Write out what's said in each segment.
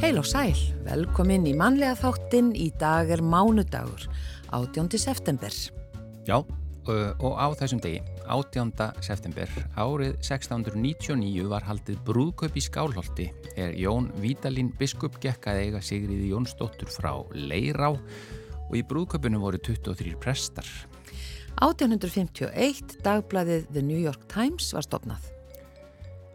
Heil og sæl, velkomin í manlega þáttinn í dag er mánudagur, 18. september. Já, og á þessum degi, 18. september, árið 1699 var haldið brúðkaup í Skálholti er Jón Vítalín biskup gekk að eiga Sigriði Jónsdóttur frá Leirá og í brúðkaupinu voru 23 prestar. 1851 dagbladið The New York Times var stopnað.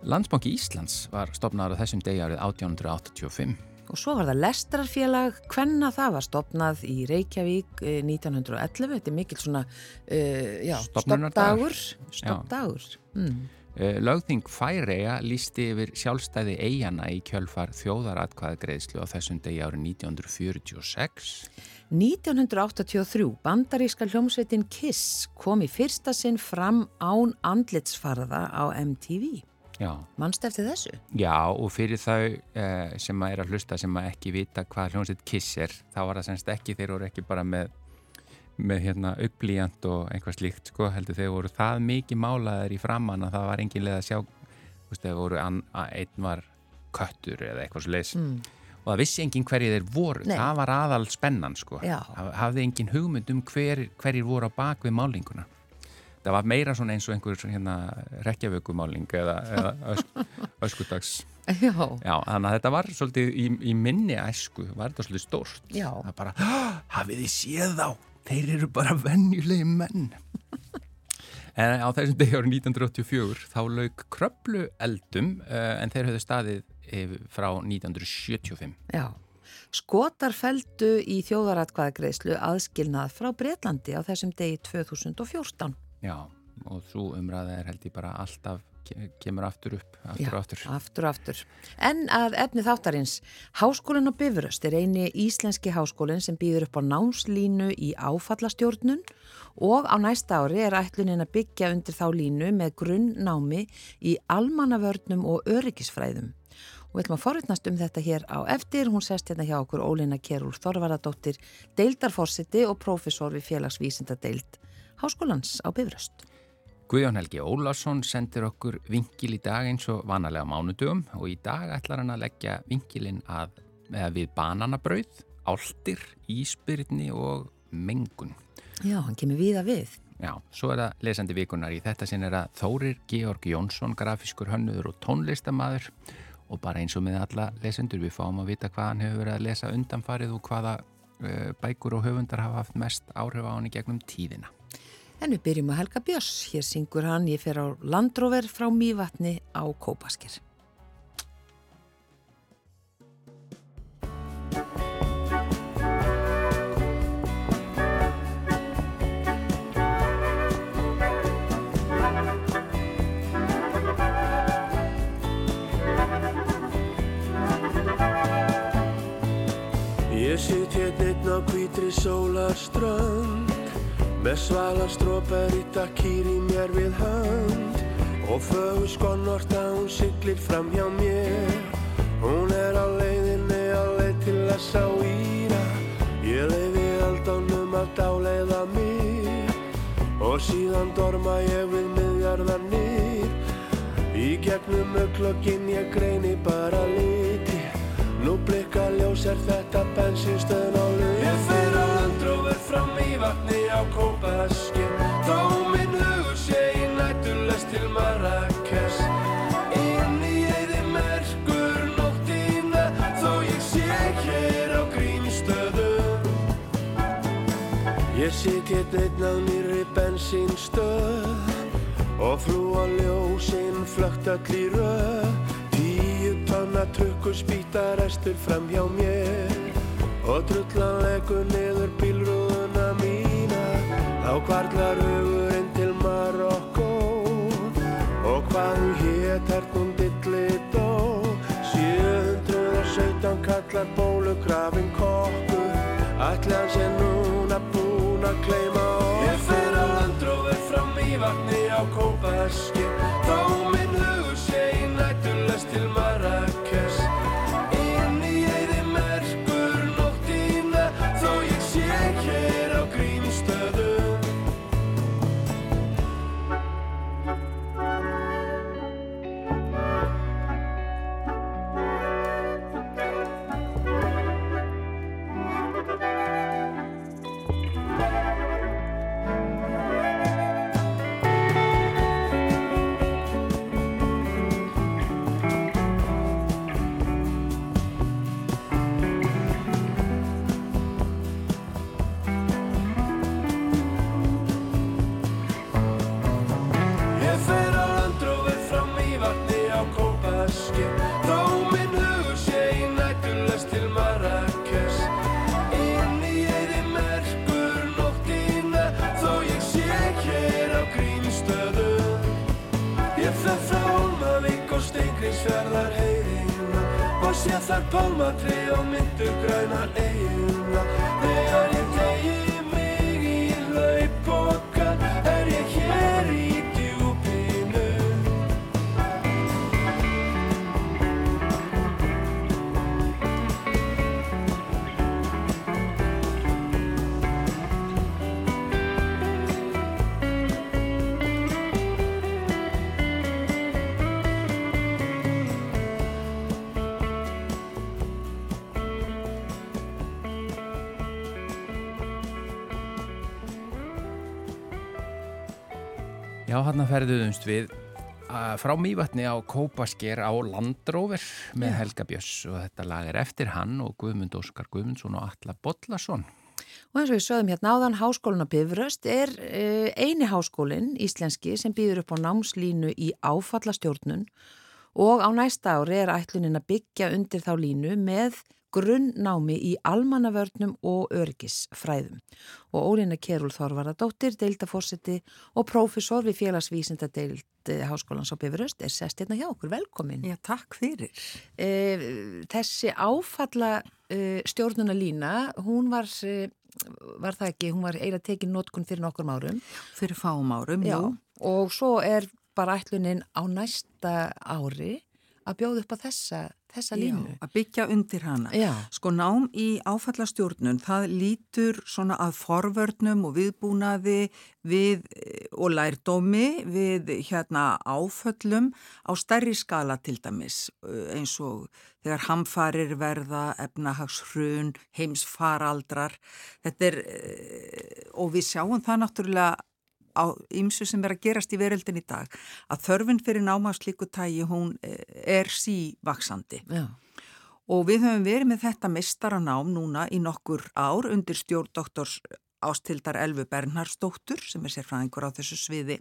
Landsbanki Íslands var stopnaður á þessum degi árið 1885. Og svo var það Lestrarfélag, hvenna það var stopnað í Reykjavík 1911, eh, þetta er mikil svona uh, já, stoppdagur. Stoppdagur. Mm. Uh, Lögþing Færeja lísti yfir sjálfstæði eigana í kjölfar þjóðaratkvæðagreðslu á þessum degi árið 1946. 1983 bandaríska hljómsveitin Kiss kom í fyrsta sinn fram án andlitsfarða á MTV. Mannst eftir þessu? Já og fyrir þau eh, sem að er að hlusta sem að ekki vita hvað hljómsveit Kiss er þá var það semst ekki, þeir voru ekki bara með með hérna upplíjant og einhvað slíkt sko, heldur þeir voru það mikið málaðar í framann að það var engin leið að sjá veist, þeir voru, an, einn var köttur eða eitthvað svo leiðs mm. og það vissi engin hverjir þeir voru Nei. það var aðal spennan sko Já. hafði engin hugmynd um hver, hverjir voru á bakvið málinguna það var meira svona eins og einhver hérna, rekjavökumáling eða, eða ösk, öskudags Já. Já, þannig að þetta var svolítið í, í minni æsku, var þetta svolítið stórt? Já. það bara, hafið þið séð þá? Þeir eru bara vennjulegi menn. En á þessum degi árið 1984 þá lauk kröplu eldum uh, en þeir höfðu staðið frá 1975 Já. Skotar feldu í þjóðaratkvæðagreislu aðskilnað frá Breitlandi á þessum degi 2014 Já, og svo umræða er held ég bara alltaf kemur aftur upp, aftur Já, og aftur. aftur og aftur. En að efni þáttarins, Háskólinn á Bifröst er eini íslenski háskólinn sem býður upp á námslínu í áfallastjórnun og á næsta ári er ætlunin að byggja undir þá línu með grunnnámi í almannavörnum og öryggisfræðum. Og við ætlum að forutnast um þetta hér á eftir. Hún sest hérna hjá okkur Ólina Kjærúl Þorvaradóttir, deildarforsiti og profesor við félagsvísinda deild Háskólans á Bifröst. Guðjón Helgi Ólarsson sendir okkur vingil í dag eins og vanalega mánudögum og í dag ætlar hann að leggja vingilinn að, við bananabrauð, áltir, íspyrni og mengun. Já, hann kemur viða við. Já, svo er það lesandi vikunar í þetta sinn er að Þórir Georg Jónsson, grafiskur hönnuður og tónlistamæður og bara eins og með alla lesendur við fáum að vita hvað hann hefur verið að lesa undanfarið og hvaða uh, bækur og höfundar hafa haft mest áhrif á hann í gegnum tíðina. En við byrjum að Helga Björns. Hér syngur hann Ég fer á Landróver frá Mývatni á Kópaskir. Ég sitt hérna einn á hvítri sólarströnd Með svala strópar í takkýr í mér við hönd Og fögur skonort að hún siglir fram hjá mér. Hún er á leiðinni á leið til að sá íra. Ég leiði aldánum að dáleiða mér Og síðan dorma ég við miðjarðarnir. Í gegnum öklokkin ég greini bara liti. Nú blikka ljós er þetta bensinstöðn á lög Ég fer á landrófur fram í vatni á kópaskinn Þó minn hugur sé í nættulest til Marrakes Inn í eði merkur nóttina Þó ég sé hér á grímstöðum Ég sit hér einn á nýri bensinstöð Og frú á ljósinn flögt all í röð. Þannig að trukkur spýta restur fram hjá mér Og trullan leggur niður bílrúðuna mína Þá kvartlar hugurinn til Marokko Og hvað hún hétt hernum dillidó? 717 kallar bólugrafin kokkur. Ætli hans er núna búin að kleima og Ég fer á landrófur fram í vatni á kópaski Hann ferðuðumst við frá Mývatni á Kópasker á Landróver með Helga Björns og þetta lag er eftir hann og Guðmund Óskar Guðmundsson og Alla Bollason. Og eins og við sögum hérna áðan, háskólinn á Bifröst er uh, eini háskólinn íslenski sem býður upp á námslínu í áfallastjórnun og á næsta ári er ætlunin að byggja undir þá línu með grunnnámi í almannavörnum og örgisfræðum. Og Ólína Kerúl Þorvaradóttir, deildafórseti og prófessor við félagsvísindadeild Háskólans á Bifröst er sest hérna hjá okkur. Velkomin. Já, takk fyrir. Eh, þessi áfalla eh, stjórnunarlína, hún var, eh, var það ekki, hún var eiginlega tekin notkun fyrir nokkur árum. Fyrir fáum árum, Já, jú. og svo er bara ætlunin á næsta ári að bjóða upp á þessa, þessa línu. Já, að byggja undir hana. Já. Sko nám í áfallastjórnun, það lítur svona að forvörnum og viðbúnaði við, eh, og lærdómi við hérna áföllum á stærri skala til dæmis eh, eins og þegar hamfarir verða, efnahagshrun, heimsfaraldrar. Þetta er, eh, og við sjáum það náttúrulega á ymsu sem er að gerast í veröldin í dag að þörfin fyrir náma af slíku tægi hún eh, er sívaksandi Já. og við höfum verið með þetta mistaranám núna í nokkur ár undir stjórn doktors ástildar Elfu Bernhardsdóttur sem er sérfræðingur á þessu sviði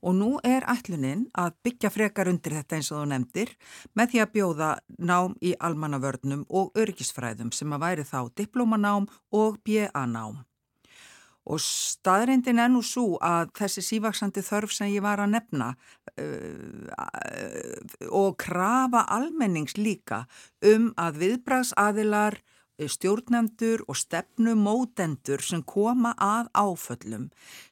og nú er ætlunin að byggja frekar undir þetta eins og þú nefndir með því að bjóða nám í almannavörnum og örgisfræðum sem að væri þá diplómanám og BA-nám. Og staðrindin er nú svo að þessi sívaksandi þörf sem ég var að nefna uh, og krafa almennings líka um að viðbraðsaðilar, stjórnendur og stefnumótendur sem koma að áföllum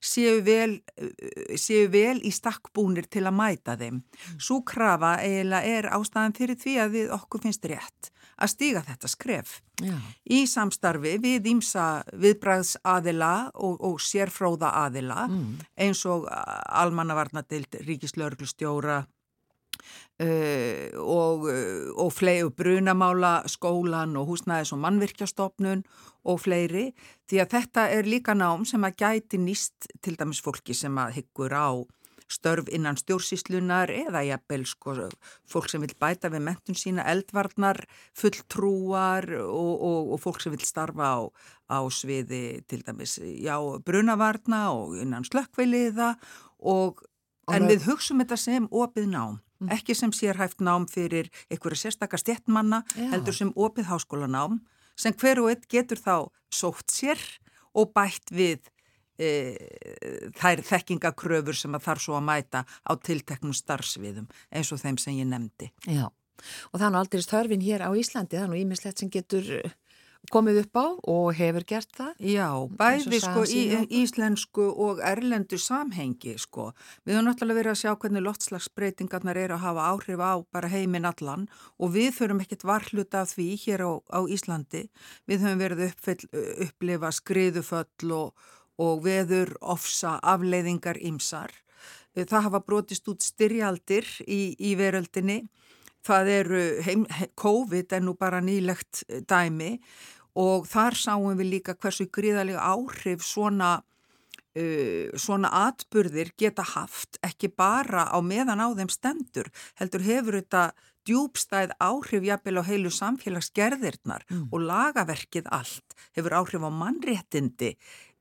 séu vel, uh, séu vel í stakkbúnir til að mæta þeim. Svo krafa eiginlega er ástæðan fyrir því að við okkur finnst rétt að stíga þetta skref. Já. í samstarfi við ímsa viðbræðsaðila og, og sérfróða aðila eins og almannavarnadild, ríkislörglustjóra uh, og, uh, og flegu brunamála skólan og húsnæðis og mannvirkjastofnun og fleiri. Því að þetta er líka nám sem að gæti nýst til dæmis fólki sem að hyggur á störf innan stjórnsíslunar eða jafnvel sko fólk sem vil bæta við mentun sína eldvarnar, fulltrúar og, og, og fólk sem vil starfa á, á sviði til dæmis já, brunavarna og innan slökkveiliða og en við hugsum þetta sem opið nám. Ekki sem sérhæft nám fyrir einhverja sérstakar stjettmanna, heldur sem opið háskólanám sem hver og einn getur þá sótt sér og bætt við þær þekkingakröfur sem að þarf svo að mæta á tilteknum starfsviðum eins og þeim sem ég nefndi. Já, og nú aldrei störfin hér á Íslandi, nú ímislegt sem getur eh, komið upp á og hefur gert það. Já, bæði sko í íslensku og erlendu samhengi sko. Við höfum náttúrulega verið að sjá hvernig loftslagsbreytingarnar eru að hafa áhrif á bara heiminn allan og við þurfum ekkert varhluta af því hér á, á Íslandi. Við höfum verið að uppfyll, upplifa skriðuföll og, og veður, ofsa, afleiðingar ymsar. Það hafa brotist út styrjaldir í, í veröldinni. Það eru, heim, he- COVID er nú bara nýlegt eh, dæmi og þar sáum við líka hversu gríðalega áhrif svona, uh, svona atburðir geta haft, ekki bara á meðan á þeim stendur, heldur hefur þetta djúbstæð áhrif jafnvel á heilu samfélagsgerðirnar og lagaverkið allt hefur áhrif á mannréttindi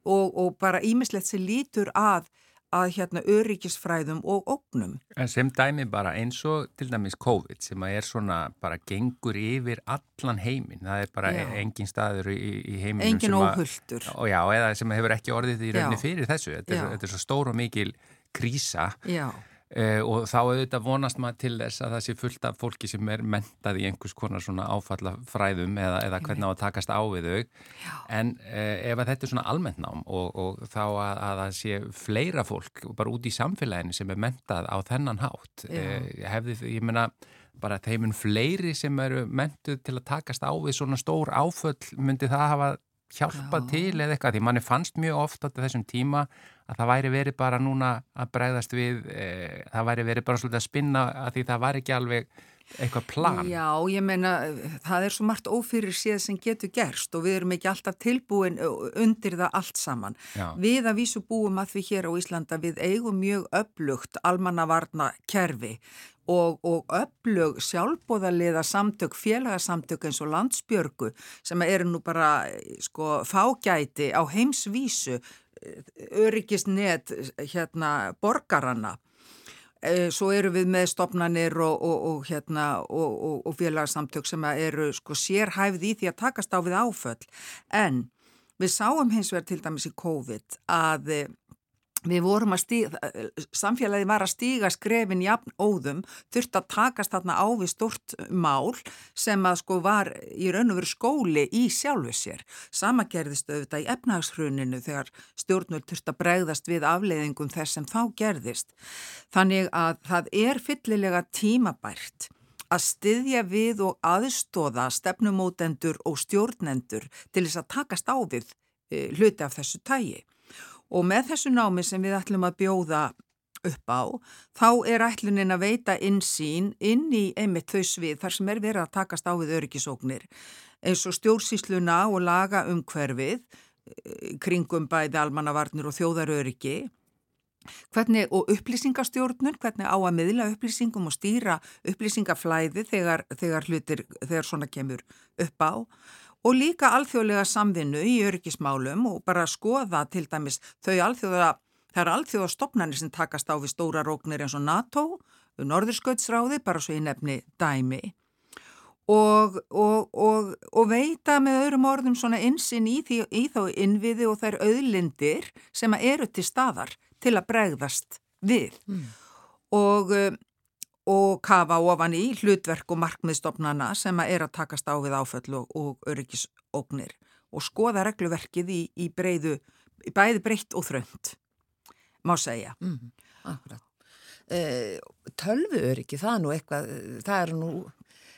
og, og bara ímislegt sem lítur að að hérna öryggisfræðum og ógnum. En sem dæmi bara eins og til dæmis COVID sem að er svona bara gengur yfir allan heiminn. Það er bara já. engin staður í, í heiminnum engin sem að... Engin óhulltur. Já, eða sem hefur ekki orðið í rauninni fyrir þessu. Þetta er, þetta er svo stór og mikil krísa. Já. Uh, og þá auðvitað vonast maður til þess að það sé fullt af fólki sem er mentað í einhvers konar svona áfallafræðum eða, eða hvernig á að takast á við þau Já. en uh, ef þetta er svona almennt nám og, og þá að, að það sé fleira fólk bara út í samfélaginu sem er mentað á þennan hátt uh, hefði, ég menna bara þeimun fleiri sem eru mentuð til að takast á við svona stór áföll myndi það hafa hjálpa Já. til eða eitthvað því manni fannst mjög ofta á þessum tíma að það væri verið bara núna að bregðast við e, það væri verið bara svolítið að spinna að því það var ekki alveg eitthvað plan. Já, ég meina það er svo margt ófyrir séð sem getur gerst og við erum ekki alltaf tilbúin undir það allt saman. Já. Við að vísu búum að því hér á Íslanda við eigum mjög upplugt almannavarna kerfi og, og öflug sjálfbóðaliða samtök, félagasamtök eins og landsbjörgu sem eru nú bara sko fágæti á heimsvísu öryggisnet hérna borgarana e, svo eru við með stopnanir og, og, og, hérna, og félagsamtök sem eru sko sérhæfði í því að takast á við áföll. En við sáum hins vegar til dæmis í COVID að við vorum að stíga, samfélagi var að stíga skrefin jafn óðum, þurft að takast þarna á við stort mál sem að sko var í raun og veru skóli í sjálfu sér. Sama gerðist auðvitað í efnahagshruninu þegar stjórnvöld þurft að bregðast við afleiðingum þess sem þá gerðist. Þannig að það er fyllilega tímabært að styðja við og aðstóða stefnumótendur og stjórnendur til þess að takast á við e, hluti af þessu tægi. Og með þessu námi sem við ætlum að bjóða upp á, þá er ætlunin að veita insýn inn í einmitt þau svið þar sem er verið að takast á við öryggisóknir eins og stjórnsísluna og laga umhverfið eh, kringum bæði almannavarnir og þjóðaröryggi. Hvernig og upplýsingastjórnun, hvernig á að miðla upplýsingum og stýra upplýsingaflæði þegar, þegar hlutir, þegar svona kemur upp á og líka alþjóðlega samvinnu í öryggismálum og bara skoða til dæmis þau alþjóða, eru alþjóða stopnarnir sem takast á við stóra róknir eins og NATO, Norðurskautsráði, bara svo í nefni dæmi og, og, og, og veita með öðrum orðum svona insinn í, því, í þá innviði og þær auðlindir sem eru til staðar til að bregðast við mm. og og kafa ofan í hlutverk og markmiðstofnana sem að er að takast á við áföll og, og öryggisóknir og skoða regluverkið í, í breyðu, bæði breytt og þrönd, má segja. Mm, akkurat. E, tölvu öryggi, það er nú eitthvað, það er nú,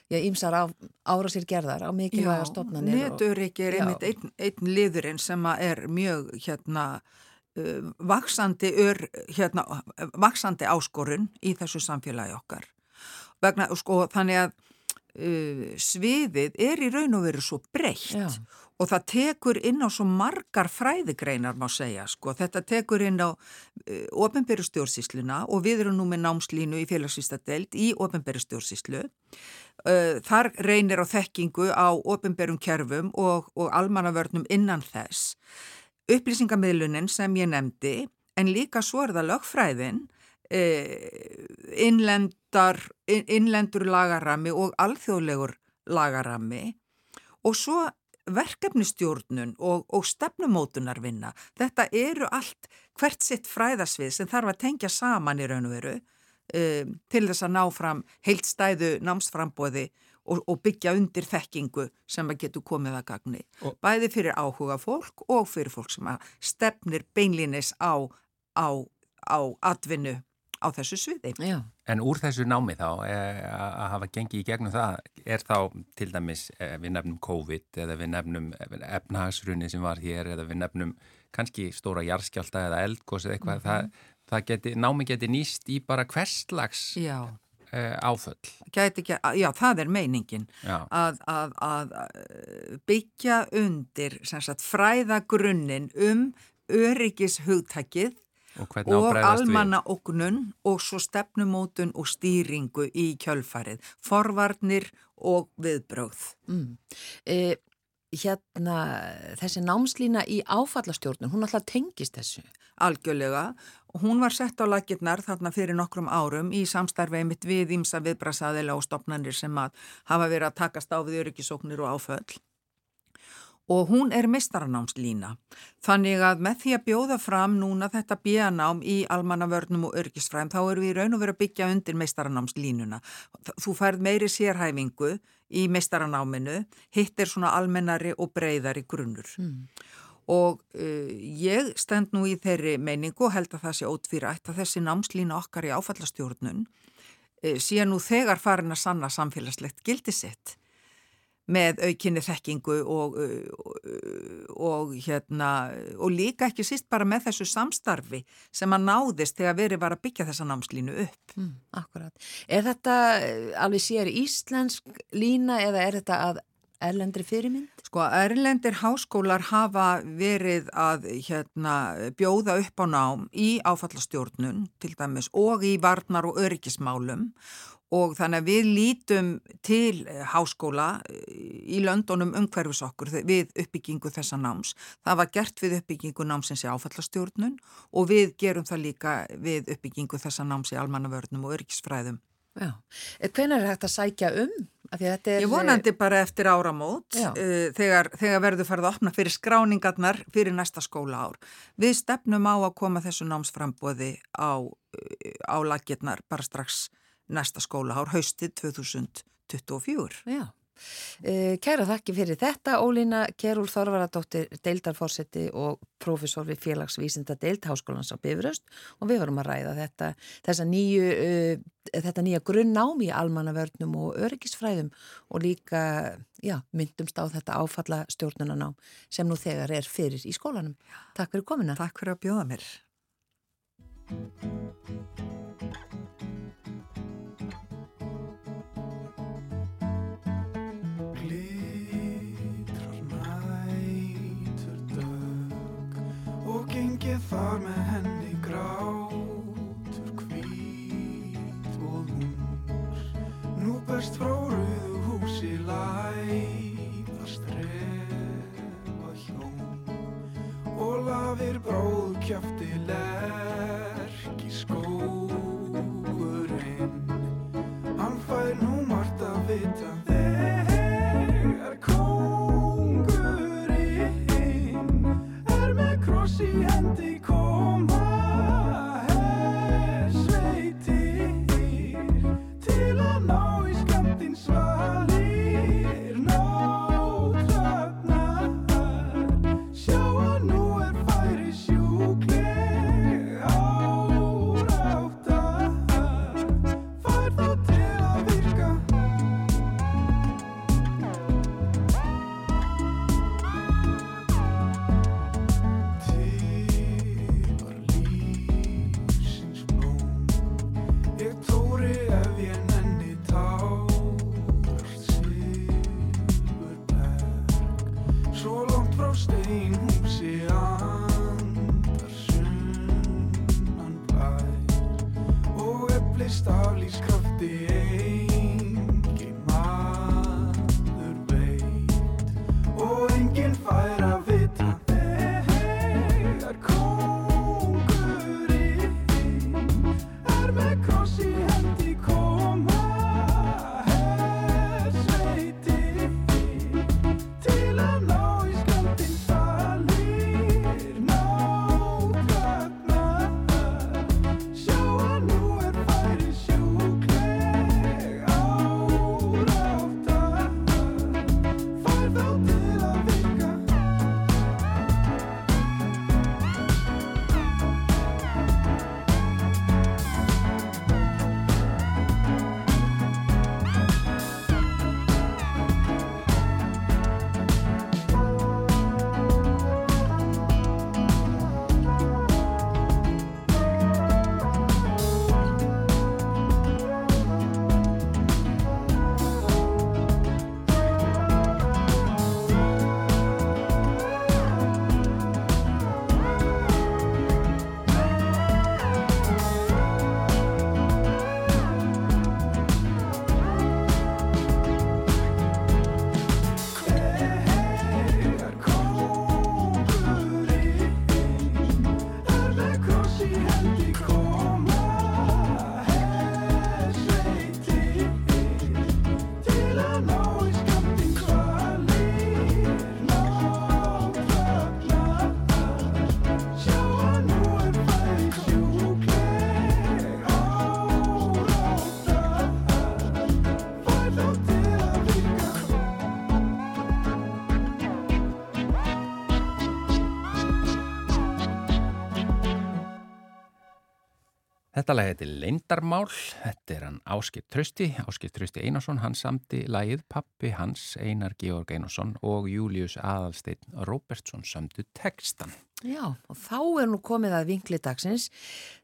já, ímsar á, ára sér gerðar á mikilvæga stofnanir. Já, netöryggi er einmitt einn ein liðurinn sem er mjög, hérna, vaksandi, ör, hérna, vaksandi áskorun í þessu samfélagi okkar. Vegna, sko, þannig að uh, sviðið er í raun og veru svo breytt Já. og það tekur inn á svo margar fræðigreinar má segja. Sko. Þetta tekur inn á uh, ofinbæru stjórnsísluna og við erum nú með námslínu í félagsvístadelt í ofinbæru stjórnsíslu. Uh, þar reynir á þekkingu á ofinbærum kerfum og, og almannavörnum innan þess upplýsingamiðlunin sem ég nefndi en líka svo er það lögfræðin eh, innlendar, innlendur lagarami og alþjóðlegur lagarami og svo verkefnistjórnun og, og stefnumótunarvinna. Þetta eru allt hvert sitt fræðasvið sem þarf að tengja saman í raun og veru um, til þess að ná fram heilstæðu námsframbóði og, og byggja undir þekkingu sem að getur komið að gagni. Og Bæði fyrir áhuga fólk og fyrir fólk sem að stefnir beinlinis á, á, á atvinnu á þessu sviði. Já. En úr þessu námi þá eh, að hafa gengið í gegnum það er þá til dæmis eh, við nefnum COVID eða við nefnum efnahagsrunni sem var hér eða við nefnum kannski stóra jarskjálta eða eldgóðs eða eitthvað, mm -hmm. það, það geti, námi geti nýst í bara hverslags Já uh, áföll. Ekki, já, það er meiningin að, að, að eh, byggja undir sagt, fræðagrunnin um öryggishugtakið og, og almanna oknun og svo stefnumótun og stýringu í kjölfarið, forvarnir og viðbröð. Mm. E, hérna þessi námslína í áfallastjórnum, hún alltaf tengist þessu. Algjörlega hún var sett á lakirnar þarna fyrir nokkrum árum í samstarfið mitt við ímsa viðbrasaðila og stopnarnir sem að hafa verið að takast á við öryggisóknir og áföll og hún er mestaranámslína. Þannig að með því að bjóða fram núna þetta bíanám í almannavörnum og örgisfræðum þá eru við raun og verið að byggja undir mestaranámslínuna. Þú færð meiri sérhæfingu í mestaranáminu, hitt er svona almennari og breyðari grunnur. Mm. Og uh, ég stend nú í þeirri meiningu og held að það sé ótvírætt að þessi námslína okkar í áfallastjórnun uh, sé nú þegar farin að sanna samfélagslegt gildisett með aukinni þekkingu og, og, og, hérna, og líka ekki síst bara með þessu samstarfi sem að náðist þegar verið var að byggja þessa námslínu upp. Mm, akkurat. Er þetta alveg sér íslensk lína eða er þetta að erlendri fyrirmynd? Sko, erlendir háskólar hafa verið að hérna, bjóða upp á nám í áfallastjórnun til dæmis og í varnar og öryggismálum og þannig að við lítum til eh, háskóla eh, í löndunum umhverfis okkur við uppbyggingu þessa náms. Það var gert við uppbyggingu námsins í áfallastjórnun og við gerum það líka við uppbyggingu þessa náms í almannavörnum og örgisfræðum. Já, hvernig er þetta að sækja um? Ég vonandi bara eftir áramót uh, þegar, þegar verður farið að opna fyrir skráningarnar fyrir næsta skóla ár. Við stefnum á að koma þessu námsframbóði á, á lagirnar bara strax næsta skólahár haustið 2024. Já. Eh, kæra þakki fyrir þetta Ólína Kjærúl Þorvaradóttir deildarforsetti og profesor við félagsvísinda deild Háskólans á Bifröst og við vorum að ræða þetta þessa nýju, uh, þetta nýja grunnámi í almannavörnum og öryggisfræðum og líka já, myndumst á þetta áfalla stjórnunanám sem nú þegar er fyrir í skólanum. Takk fyrir komina. Takk fyrir að bjóða mér. Þar með henni grátur hvít og hús Nú berst frá rauðu húsi læða strefa hjón. Og lafir bróð kjöfti Þetta lag heitir Leindarmál, þetta er hann Áskip Trösti, Áskip Trösti Einarsson, hann samti lagið pappi hans Einar Georg Einarsson og Július Aðalsteinn Róbertsson samtu textan. Já, og þá er nú komið að vinkli dagsins.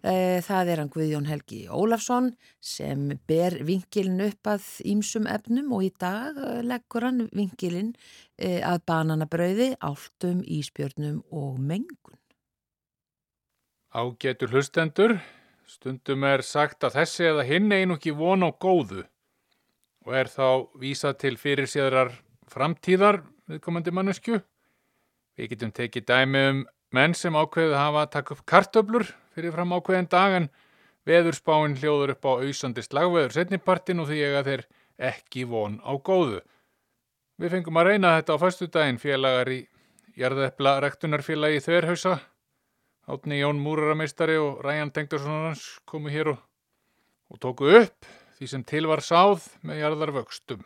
Eh, Það er hann Guðjón Helgi Ólafsson sem ber vinkilin upp að ímsum efnum og í dag eh, leggur hann vinkilin eh, að bananabrauði, áltum, íspjörnum og mengun. Ágetur hlustendur, stundum er sagt að þessi eða hinn einu ekki von á góðu og er þá vísað til fyrir séðrar framtíðar viðkomandi mannesku. Við getum tekið dæmi um menn sem ákveðið hafa að taka upp kartöblur fyrir fram ákveðin dag en veðurspáin hljóður upp á auðsandi slagveður setnipartin og því eiga þeir ekki von á góðu. Við fengum að reyna þetta á fastu daginn félagar í Jarðepla rektunarfélagi Þverhausa Átni Jón Múrarameistari og Ræjan Tengdarsson hans komu hér og, og tóku upp því sem til var sáð með jarðarvöxtum.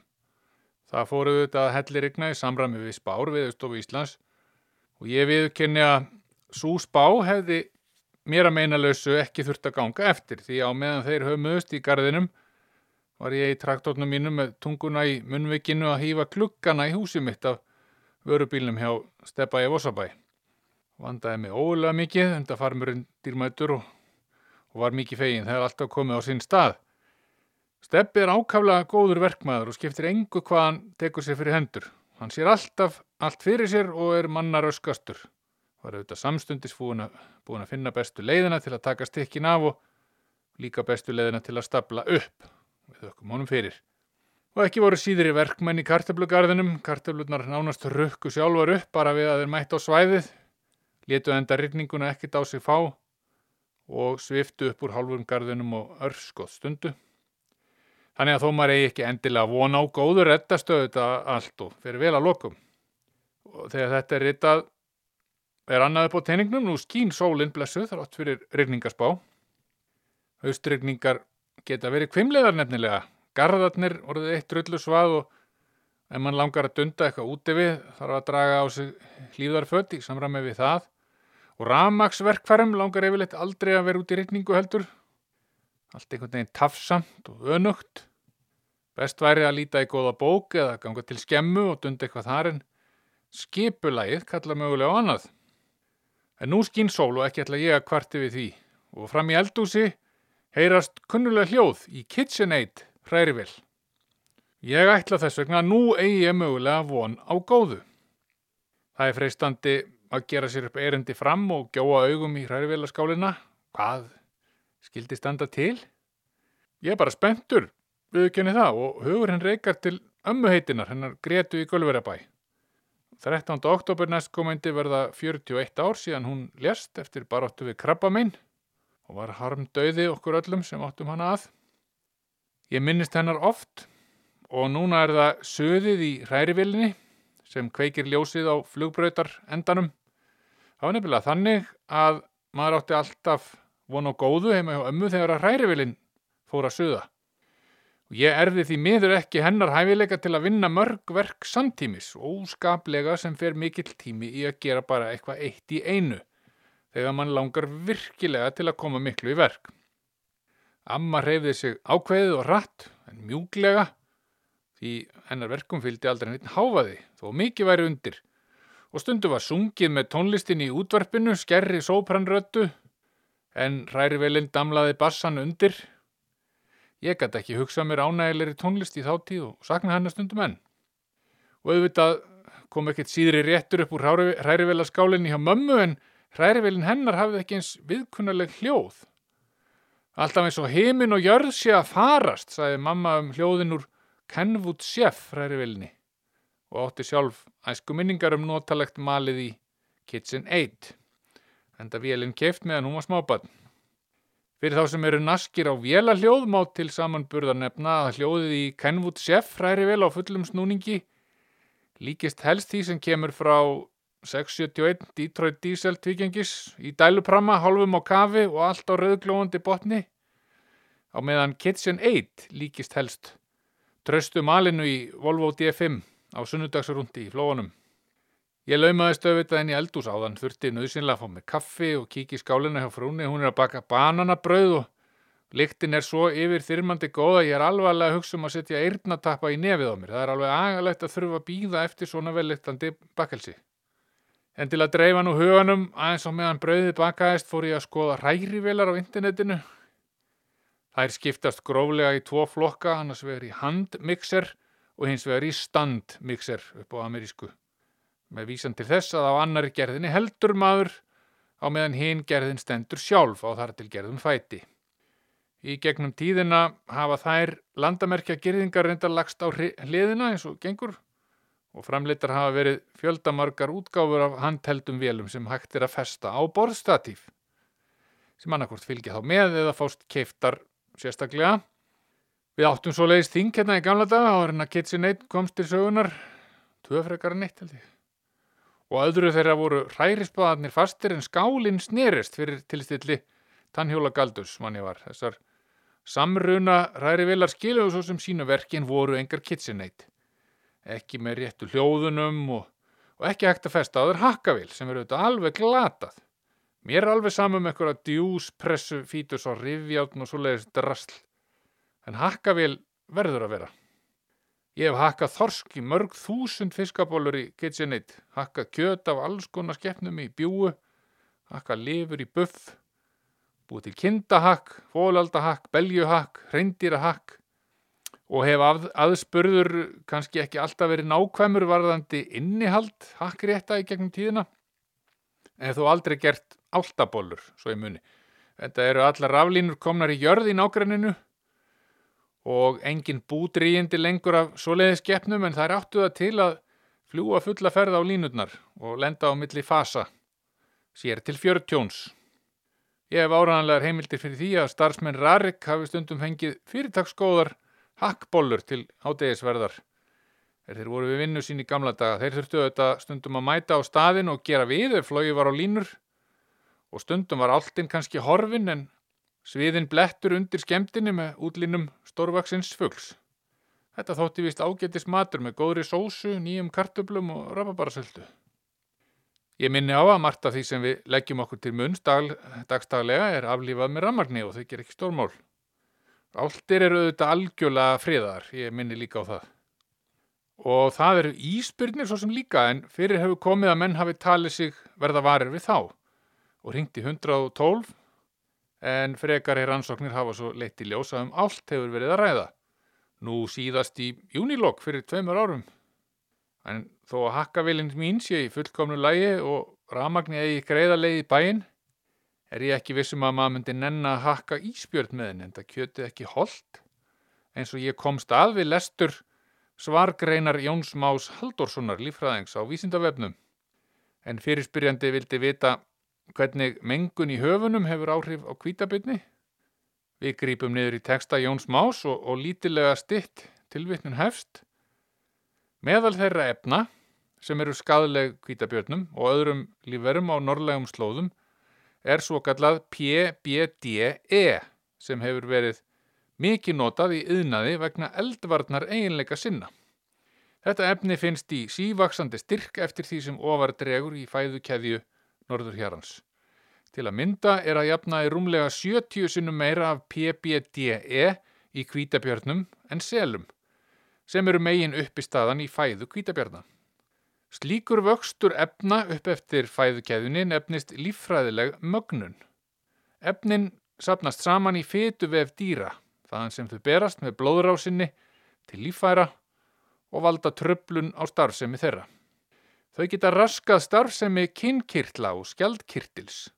Það fóruðu þetta að hellir ykna í samræmi við spár viðstofu Íslands og ég viðkenni að svo spá hefði mér að meina lausu ekki þurft að ganga eftir því á meðan þeir höfumöðust í garðinum var ég í traktornum mínum með tunguna í munnvikinu að hýfa klukkana í húsi mitt af vörubílnum hjá Steppa í Vossabæ vandaði mig ólega mikið enda farmurinn dýrmættur og, og var mikið fegin þegar alltaf komið á sinn stað. Steppi er ákaflega góður verkmaður og skiptir engu hvað hann tekur sér fyrir hendur. Hann sér alltaf allt fyrir sér og er mannar öskastur. Var auðvitað samstundis búin að, búin að finna bestu leiðina til að taka stikkin af og líka bestu leiðina til að stapla upp. Við þökkum honum fyrir. Og ekki voru síðri verkmenn í kartöflugarðinum. Kartöflunar nánast rukku sjálfar upp bara við að þeir mætt á svæðið létu enda rigninguna ekkit á sig fá og sviftu upp úr hálfum garðinum og örskoð stundu. Þannig að þó maður eigi ekki endilega vona á góður rettastöðu þetta allt og fyrir vel að lokum. Og þegar þetta er ritað er annað upp á teiningnum, nú skín sólinn blessuð þrátt fyrir rigningarspá. Haustrigningar geta verið kvimlegar nefnilega. Garðarnir orðið eitt drullu svað og ef mann langar að dunda eitthvað úti við þarf að draga á sig hlýðarföld í samræmi við það og ramagsverkfærum langar yfirleitt aldrei að vera út í rikningu heldur. Allt einhvern veginn tafsamt og önugt. Best væri að líta í góða bók eða ganga til skemmu og dunda eitthvað þar en skipulagið kalla mögulega á annað. En nú skín sól og ekki ætla ég að kvarti við því. Og fram í eldúsi heyrast kunnulega hljóð í KitchenAid hrærivel Ég ætla þess vegna að nú eigi ég mögulega von á góðu. Það er freistandi að gera sér upp erindi fram og gjóa augum í hrærivélaskálina. Hvað skildi standa til? Ég er bara spenntur, viðkenni það og hugur henn reykar til ömmuheitinar hennar Gretu í Gölverabæ. 13. oktober næstkomandi verða 41 ár síðan hún lést eftir baróttu við krabba minn og var harm döiði okkur öllum sem áttum hana að. Ég minnist hennar oft og núna er það söðið í hrærivillinni sem kveikir ljósið á flugbröytar endanum. Það var nefnilega þannig að maður átti alltaf von á góðu heima hjá ömmu þegar að hrærivilin fór að söða. Og ég erði því miður ekki hennar hæfileika til að vinna mörg verk samtímis og óskaplega sem fer mikill tími í að gera bara eitthvað eitt í einu þegar mann langar virkilega til að koma miklu í verk. Amma reyfði sig ákveðið og rætt en mjúglega því hennar verkum fylgdi aldrei neitt háfaði þó mikið væri undir og stundu var sungið með tónlistin í útvarpinu skerri sópranröttu en hrærivelin damlaði bassan undir. Ég gæti ekki hugsað mér ánægilegri tónlist í þáttíð og sakna hennar stundum enn. Og auðvitað kom ekkert síðri réttur upp úr hrærivelaskálinni hjá mömmu en hrærivelin hennar hafði ekki eins viðkunnaleg hljóð. Alltaf eins og heimin og jörð sé að farast sagði mamma um hljóðin úr Kenwood Chef hrærivilni og átti sjálf æsku minningar um notalegt malið í Kitchen 8 enda vélinn keft meðan hún var smábann. Fyrir þá sem eru naskir á vélahljóð má til samanburðar nefna að hljóðið í Kenwood Chef hrærivel á fullum snúningi líkist helst því sem kemur frá 671 Detroit Diesel tvígengis í dælupramma, hálfum á kafi og allt á rauðglóðandi botni á meðan Kitchen 8 líkist helst Tröstu malinu í Volvo D5 á sunnudagsrundi í flóanum. Ég laumaði stöðvitað inn í eldús áðan, þurfti nöðsynlega að fá mig kaffi og kíki í skálina hjá frúni. Hún er að baka bananabrauð og Lyktin er svo yfir þyrmandi góð að ég er alvarlega að hugsa um að setja eyrnatappa í nefið á mér. Það er alveg agalegt að þurfa að býða eftir svona vellyktandi bakkelsi. En til að dreifa nú huganum aðeins á meðan brauðið bakaðist fór ég að skoða rærivelar á internetinu. Þær skiptast gróflega í tvo flokka, annars vegar í handmixer og hins vegar í standmixer upp á amerísku. Með vísan til þess að á annari gerðinni heldur maður á meðan hinn gerðin stendur sjálf á þar til gerðum fæti. Í gegnum tíðina hafa þær landamerkja gerðingar reyndar lagst á hliðina eins og gengur og framleitar hafa verið fjöldamargar útgáfur af handheldum vélum sem hægt er að festa á borðstatíf sem annarkvort fylgja þá með eða fást keiftar sérstaklega. Við áttum svo leiðist þing hérna í gamla daga áður en að KitchenAid komst til sögunar tvöfrekar en eitt held ég. Og öðru þeirra voru hrærisbaðarnir fastir en skálinn snerist fyrir tilstilli tannhjóla galdurs manni var. Þessar samruna hrærivelar skiluðu svo sem sínu verkin voru engar KitchenAid. Ekki með réttu hljóðunum og, og ekki hægt að festa þær hakkavél sem eru auðvitað alveg glatað. Mér er alveg saman með eitthvað djús, pressu, fítus og rifjátn og svoleiðis drasl. En hakkavél verður að vera. Ég hef hakkað þorsk í mörg þúsund fiskabólur í KitchenAid, hakkað kjöt af alls konar skeppnum í bjúu, hakkað lifur í buff, búið til kindahakk, fólaldahakk, beljuhakk, hreindýrahakk. Og hef að, aðspurður kannski ekki alltaf verið nákvæmur varðandi innihald hakkrétta í gegnum tíðina. En þó aldrei gert áltabólur, svo í muni. Þetta eru allar raflínur komnar í jörð í nágranninu og engin búdrýjindi lengur af svoleiðis skeppnum en þær áttu það til að fljúa fulla ferð á línurnar og lenda á milli fasa, sér til fjörtjóns. Ég hef áraðanlegar heimildir fyrir því að starfsmenn Rarik hafi stundum fengið fyrirtaksgóðar hakkbólur til hádegisverðar. Er þeir voru við vinnu sín í gamla daga. Þeir þurftu þetta stundum að mæta á staðin og gera við ef flói var á línur og stundum var áltinn kannski horfin en sviðin blettur undir skemmtinni með útlínum stórvaksins fugls. Þetta þótti vist ágætis matur með góðri sósu, nýjum kartöblum og rababarasöldu. Ég minni á að margt af því sem við leggjum okkur til munns dag, dagstaglega er aflífað með rammagni og þau ger ekki stórmál. Áltir eru auðvitað algjörlega friðar, ég minni líka á það. Og það eru íspyrnir svo sem líka en fyrir hefur komið að menn hafi talið sig verða varir við þá og ringt í 112 en frekar er rannsóknir hafa svo leitt í ljósa um allt hefur verið að ræða. Nú síðast í júnilokk fyrir tveimur árum. En þó að hakkavilinn mín sé í fullkomnu lægi og ramagni eigi greiðalegi í bæinn er ég ekki vissum að maður myndi nenn að hakka íspjörn með henni en það kjöti ekki holdt eins og ég komst að við lestur svargreinar Jóns Más Halldórssonar lífræðings á vísindavefnum. En fyrirspyrjandi vildi vita hvernig mengun í höfunum hefur áhrif á kvítabitni. Við grípum niður í texta Jóns Más og, og lítilega stitt tilvitnun hefst. Meðal þeirra efna sem eru skadleg kvítabjörnum og öðrum lífverum á norrlegum slóðum er svo kallað PBDE sem hefur verið mikið notað í yðnaði vegna eldvarnar eiginleika sinna. Þetta efni finnst í sívaksandi styrk eftir því sem ofar dregur í fæðukeðju norður hérans. Til að mynda er að jafna í rúmlega 70 sinnum meira af PBDE í kvítabjörnum en selum, sem eru megin upp í staðan í fæðu kvítabjörna. Slíkur vöxtur efna upp eftir fæðukeðunni nefnist líffræðileg mögnun. Efnin sapnast saman í fytu vef dýra, þaðan sem þau berast með blóðrásinni til líffæra og valda tröflun á starfsemi þeirra. Þau geta raskað starfsemi kinnkirtla og skjaldkirtils,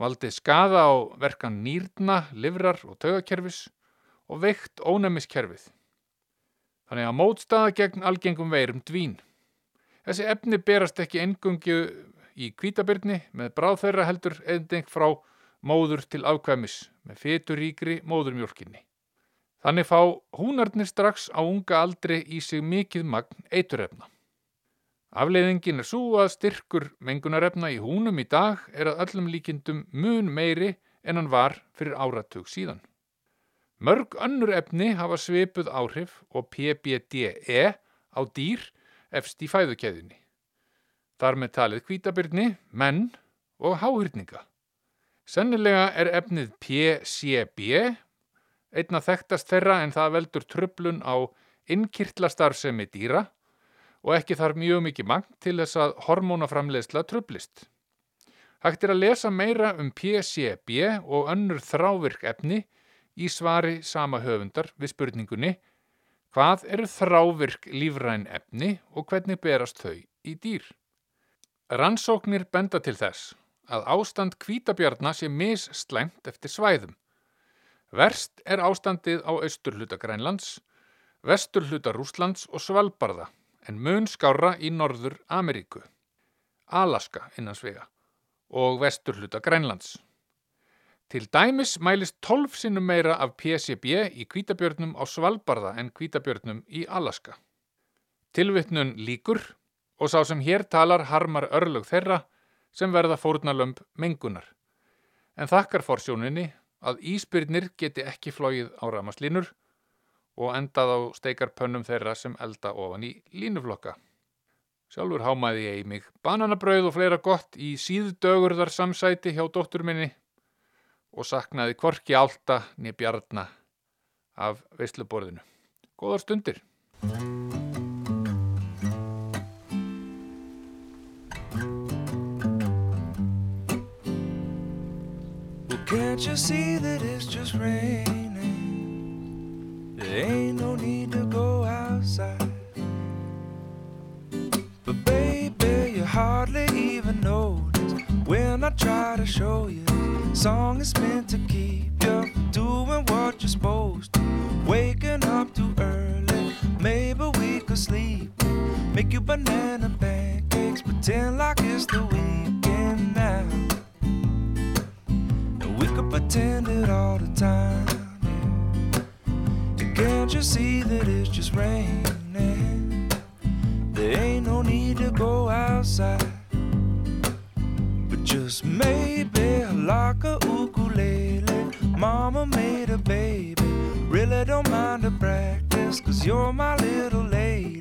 valdið skaða á verkan nýrna, livrar og taugakerfis og veikt ónæmiskerfið. Þannig að mótstaða gegn algengum veirum dvín. Þessi efni berast ekki engungju í kvítabirni með bráð þeirra heldur ending frá móður til afkvæmis með fyturíkri móðurmjólkinni. Þannig fá húnarnir strax á unga aldri í sig mikið magn eiturefna. Afleiðingin er svo að styrkur mengunarefna í húnum í dag er að öllum líkindum mun meiri en hann var fyrir áratug síðan. Mörg önnur efni hafa svipuð áhrif og PBDE á dýr efst í fæðukeðunni. Þar með talið kvítabirni, menn og háhyrninga. Sennilega er efnið PCB einna þekktast þeirra en það veldur tröflun á innkirtlastarfsemi dýra og ekki þarf mjög mikið magn til þess að hormónaframleiðsla tröflist. Hægt er að lesa meira um PCB og önnur þrávirk efni í svari sama höfundar við spurningunni hvað eru þrávirk lífræn efni og hvernig berast þau í dýr. Rannsóknir benda til þess að ástand kvítabjarna sé misslæmt eftir svæðum. Verst er ástandið á austurhluta Grænlands, vesturhluta Rúslands og Svalbarða en mun skára í norður Ameríku, Alaska innan svega og vesturhluta Grænlands. Til dæmis mælist 12 sinnum meira af PCB í kvítabjörnum á Svalbarða en kvítabjörnum í Alaska. Tilvittnun líkur og sá sem hér talar harmar örlög þeirra sem verða fórnalömb mengunar. En þakkar forsjóninni að íspyrnir geti ekki flóið á ramaslínur og endað á steikarpönnum þeirra sem elda ofan í línuflokka. Sjálfur hámaði ég í mig bananabrauð og fleira gott í síðdögurðar samsæti hjá dóttur minni og saknaði kvorki álta niður bjarna af veisluborðinu. Góðar stundir! Can't you see that it's just raining? There ain't no need to go outside. But baby, you hardly even notice when I try to show you. Song is meant to keep you doing what you're supposed to. Waking up too early, maybe we could sleep. Make you banana pancakes, pretend like it's the weekend now. And we could pretend it all the time. Can't you see that it's just raining? There ain't no need to go outside. But just maybe like a ukulele. Mama made a baby. Really don't mind the practice, cause you're my little lady.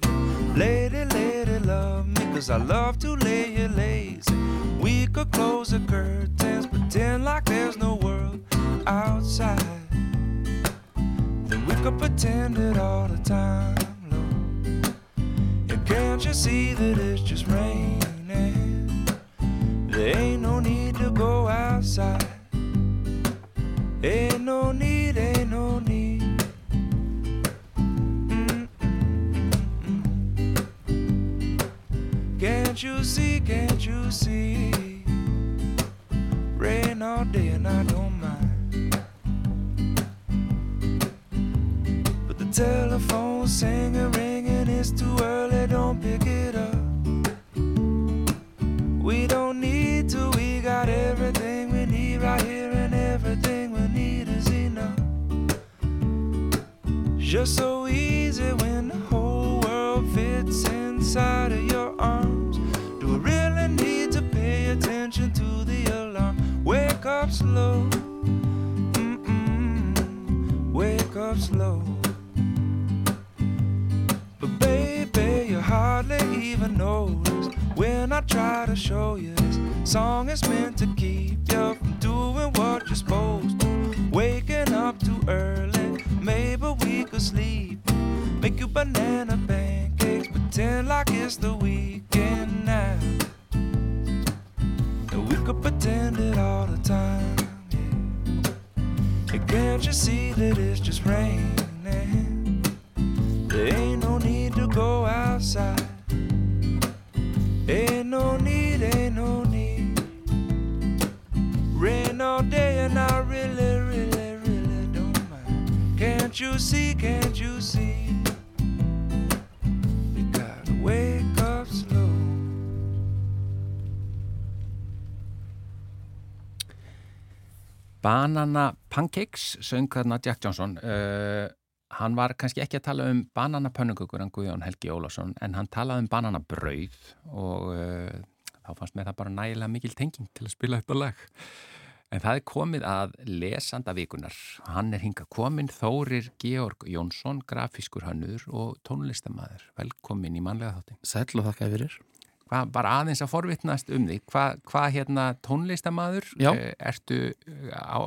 Lady, lady, love me, cause I love to lay you lazy. We could close the curtains, Then we pretend it all the time, Lord. And can't you see that it's just raining? There ain't no need to go outside. Ain't no need, ain't no need. Can't you see, can't you see? Rain all day and I don't telephone singing, ringing, it's too early, don't pick it up. We don't need to, we got everything we need right here, and everything we need is enough. Just so easy when the whole world fits inside of your arms. Do I really need to pay attention to the alarm? Wake up slow, mm-mm, wake up slow. Hardly even notice when I try to show you this song is meant to keep you from doing what you're supposed to. Waking up too early, maybe we could sleep. Make you banana pancakes, pretend like it's the weekend now. And we could pretend it all the time. Can't you see that it's just raining? There ain't no need to go outside. No need, ain't no need. Rain all day and I really, really, really don't mind. Can't you see, can't you see? You gotta wake up slow. Banana Pancakes söng þarna Jack Johnson uh, hann var kannski ekki að tala um bananapönnugugur hann Guðjón Helgi Ólafsson en hann talaði um bananabrauð og uh, þá fannst mér það bara nægilega mikil tenging til að spila þetta lag. En það er komið að lesanda vikunar hann er hinga komin Þórir Georg Jónsson grafískur hannur og tónlistamæður velkomin í manlega þáttin og þakka fyrir. Hva, bara aðeins að forvitnast um því hvað hva, hérna tónlistamaður Já. eh, ertu á,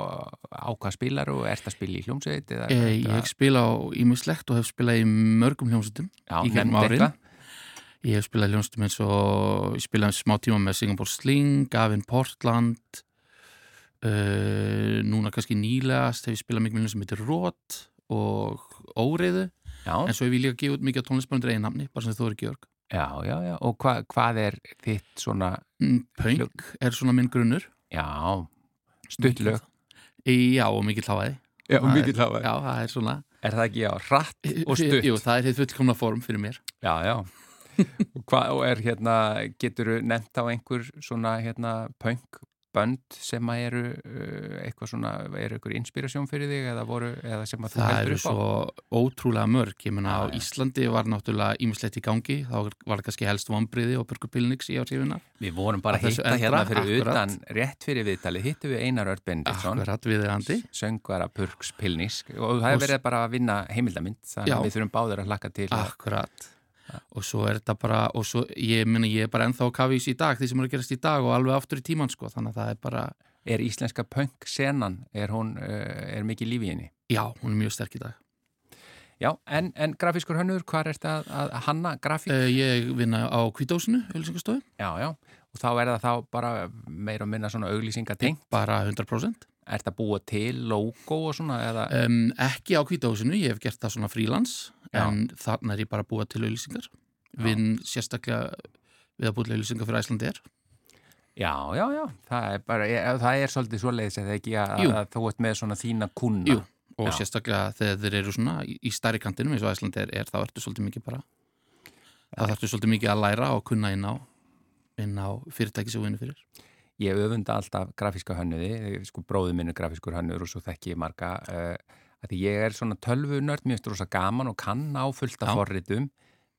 á hvað spilar og ert að spila í hljómsveit eða, Eh, Ég hef spilað á ímislegt og hef spilað í mörgum hljómsveitum Já, í árin. eitthvað. Ég hef spilað í hljómsveitum eins og ég spilaði smá tíma með Singapore Sling, Gavin Portland uh, núna kannski nýlegast hef ég spilað mikið með sem heitir Rót og Óriðu Já, en svo hef ég líka gefið út mikið á tónlistmöndur einnafni bara sem þið þóri Georg já, já, já. Og hva, hvað er þitt svona Mm, Punk er svona minn grunnur. Já, stuttlög Já, og mikill háaði Já, er- mikill hafa Já, það er svona Er það ekki, já, hratt og stutt? Jú, það er hitt fullkomna form fyrir mér. Já, já. Og, hvað, og er hérna, getur þú nefnt á einhver svona hérna punk bönd sem að eru uh, eitthvað svona, eru eitthvað inspirasjón fyrir þig eða voru, eða sem að þú Það heldur eru upp á svo ótrúlega mörg, ég menna á já. Íslandi var náttúrulega ímislegt í gangi, þá var það kannski helst vombriði og Börgur Pilnix í ársífuna. Við vorum bara Að hitta hérna fyrir akkurat. utan rétt fyrir viðtalið, hittum við Einar Akkurat viðeigandi. söngvara Purks Pilnix og það er verið bara að vinna heimildamind þannig að við þurfum báður að hlakka til að- Akkurat. Og svo er þetta bara, og svo, ég menna ég er bara ennþá á kafís í dag, því sem er að gerast í dag og alveg aftur í tíman sko, þannig að það er bara, er íslenska punk senan, er hún uh, er mikið lífi í henni? já, hún er mjög sterk í dag. Já, en, en grafískur hönnur, hvað er þetta að, að hanna grafík? Uh, ég vinna á kvításinu, auðlýsingastofu, Já, já, og þá er það þá bara meira og minna svona auglýsingatengt. bara 100%. Er þetta búa til logo og svona? Um, ekki á kvításinu, ég hef gert það svona frílans, Já. en þarna er ég bara að búa til auðlýsingar. Vinn sérstaklega við að búa til auðlýsingar fyrir Æslandi er. Já, já, já, það er bara, ég, það er svolítið svoleiðis eða ekki að, að þú ert með svona þína kuna. Jú, og Já. sérstaklega þegar þeir eru svona í, í stærri kantinum eins og Æsland er, er þá ertu svolítið mikið bara þá ertu svolítið mikið að læra og kunna inn á, inn á fyrirtæki sem vinnu fyrir. Ég öfunda alltaf grafíska hönnuði, sko bróðu minn er grafískur hönnur og svo þekki ég marga uh, því ég er svona tölvunörd, mér finnst rosa gaman og kann á fullt af Já. forritum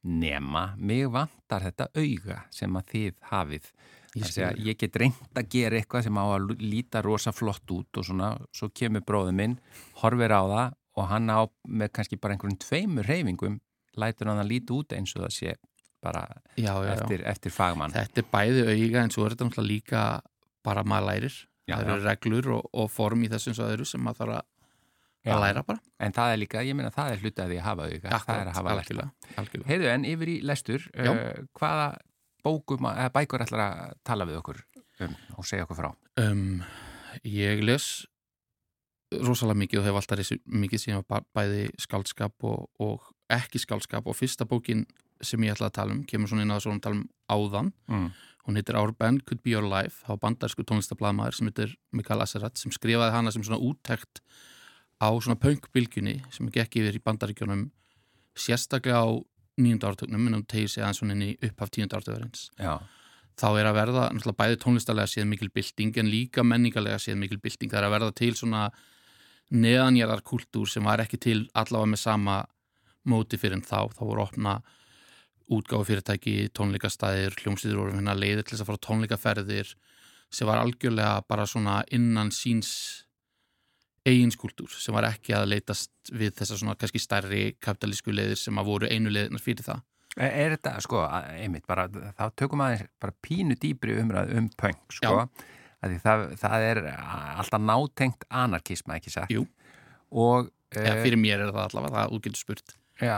nema, mig vantar þetta auga sem að þið hafið. Ég Það ég get reynd að gera eitthvað sem á að líta rosa flott út og svona, svo kemur bróðu minn, horfir á það og hann á með kannski bara einhverjum tveimur reyfingum, lætur hann að líta út eins og það sé bara Já, já, já. eftir, eftir fagmann. Þetta er bæði auga en svo er þetta líka bara maður lærir. Það eru reglur og, og form í þessum sem maður þarf að. Að læra bara. En það er líka, ég meina það er hluti að því að hafa auga, það er að hafa lært. Heyrðu en yfir í lestur, uh, hvaða bókum, eða bækur ætlar að tala við okkur um og segja okkur frá? Um, ég les rosalega mikið og hef alltaf lesið mikið ba- bæði skaldskap og, og ekki skaldskap og fyrsta bókin sem ég ætla að tala um, kemur svona inn að svona tala um áðan, Mm. hún heitir Our Band Could Be Your Life, þá bandarsku tónlistablaðmaður sem heitir Mikael Aserat sem skrifaði hana sem svona úttekt á svona punkbylgjunni sem gekk yfir í bandaríkjónum sérstaklega á nýjunda ártögnum en hún tegir sig aðeins svona inn í upphaf tíunda ártögurins Já, þá er að verða náttúrulega bæði tónlistarlega séð mikil bylting en líka menningarlega séð mikil bylting. Það er að verða til svona neðanjarðar kultúr sem var ekki til allavega með sama móti fyrir en þá. Þá voru opna útgáfu fyrirtæki, tónleikastæðir hljómsýður voru hérna leiðir til þess að fara tónleikaferðir sem var algjörlega bara svona innan síns eiginskúltúr sem var ekki að leitast við þessar svona kannski stærri kapitalísku leiðir sem að voru einu leiðinar fyrir það er, er þetta, sko, einmitt, bara, þá tökum aðeins bara pínu dýbri umræð um punk, sko, að því það, það er alltaf nátengt anarkisma, ekki sagt? Jú. Og, eða eh, fyrir mér er það allavega, það útgildur spurt já,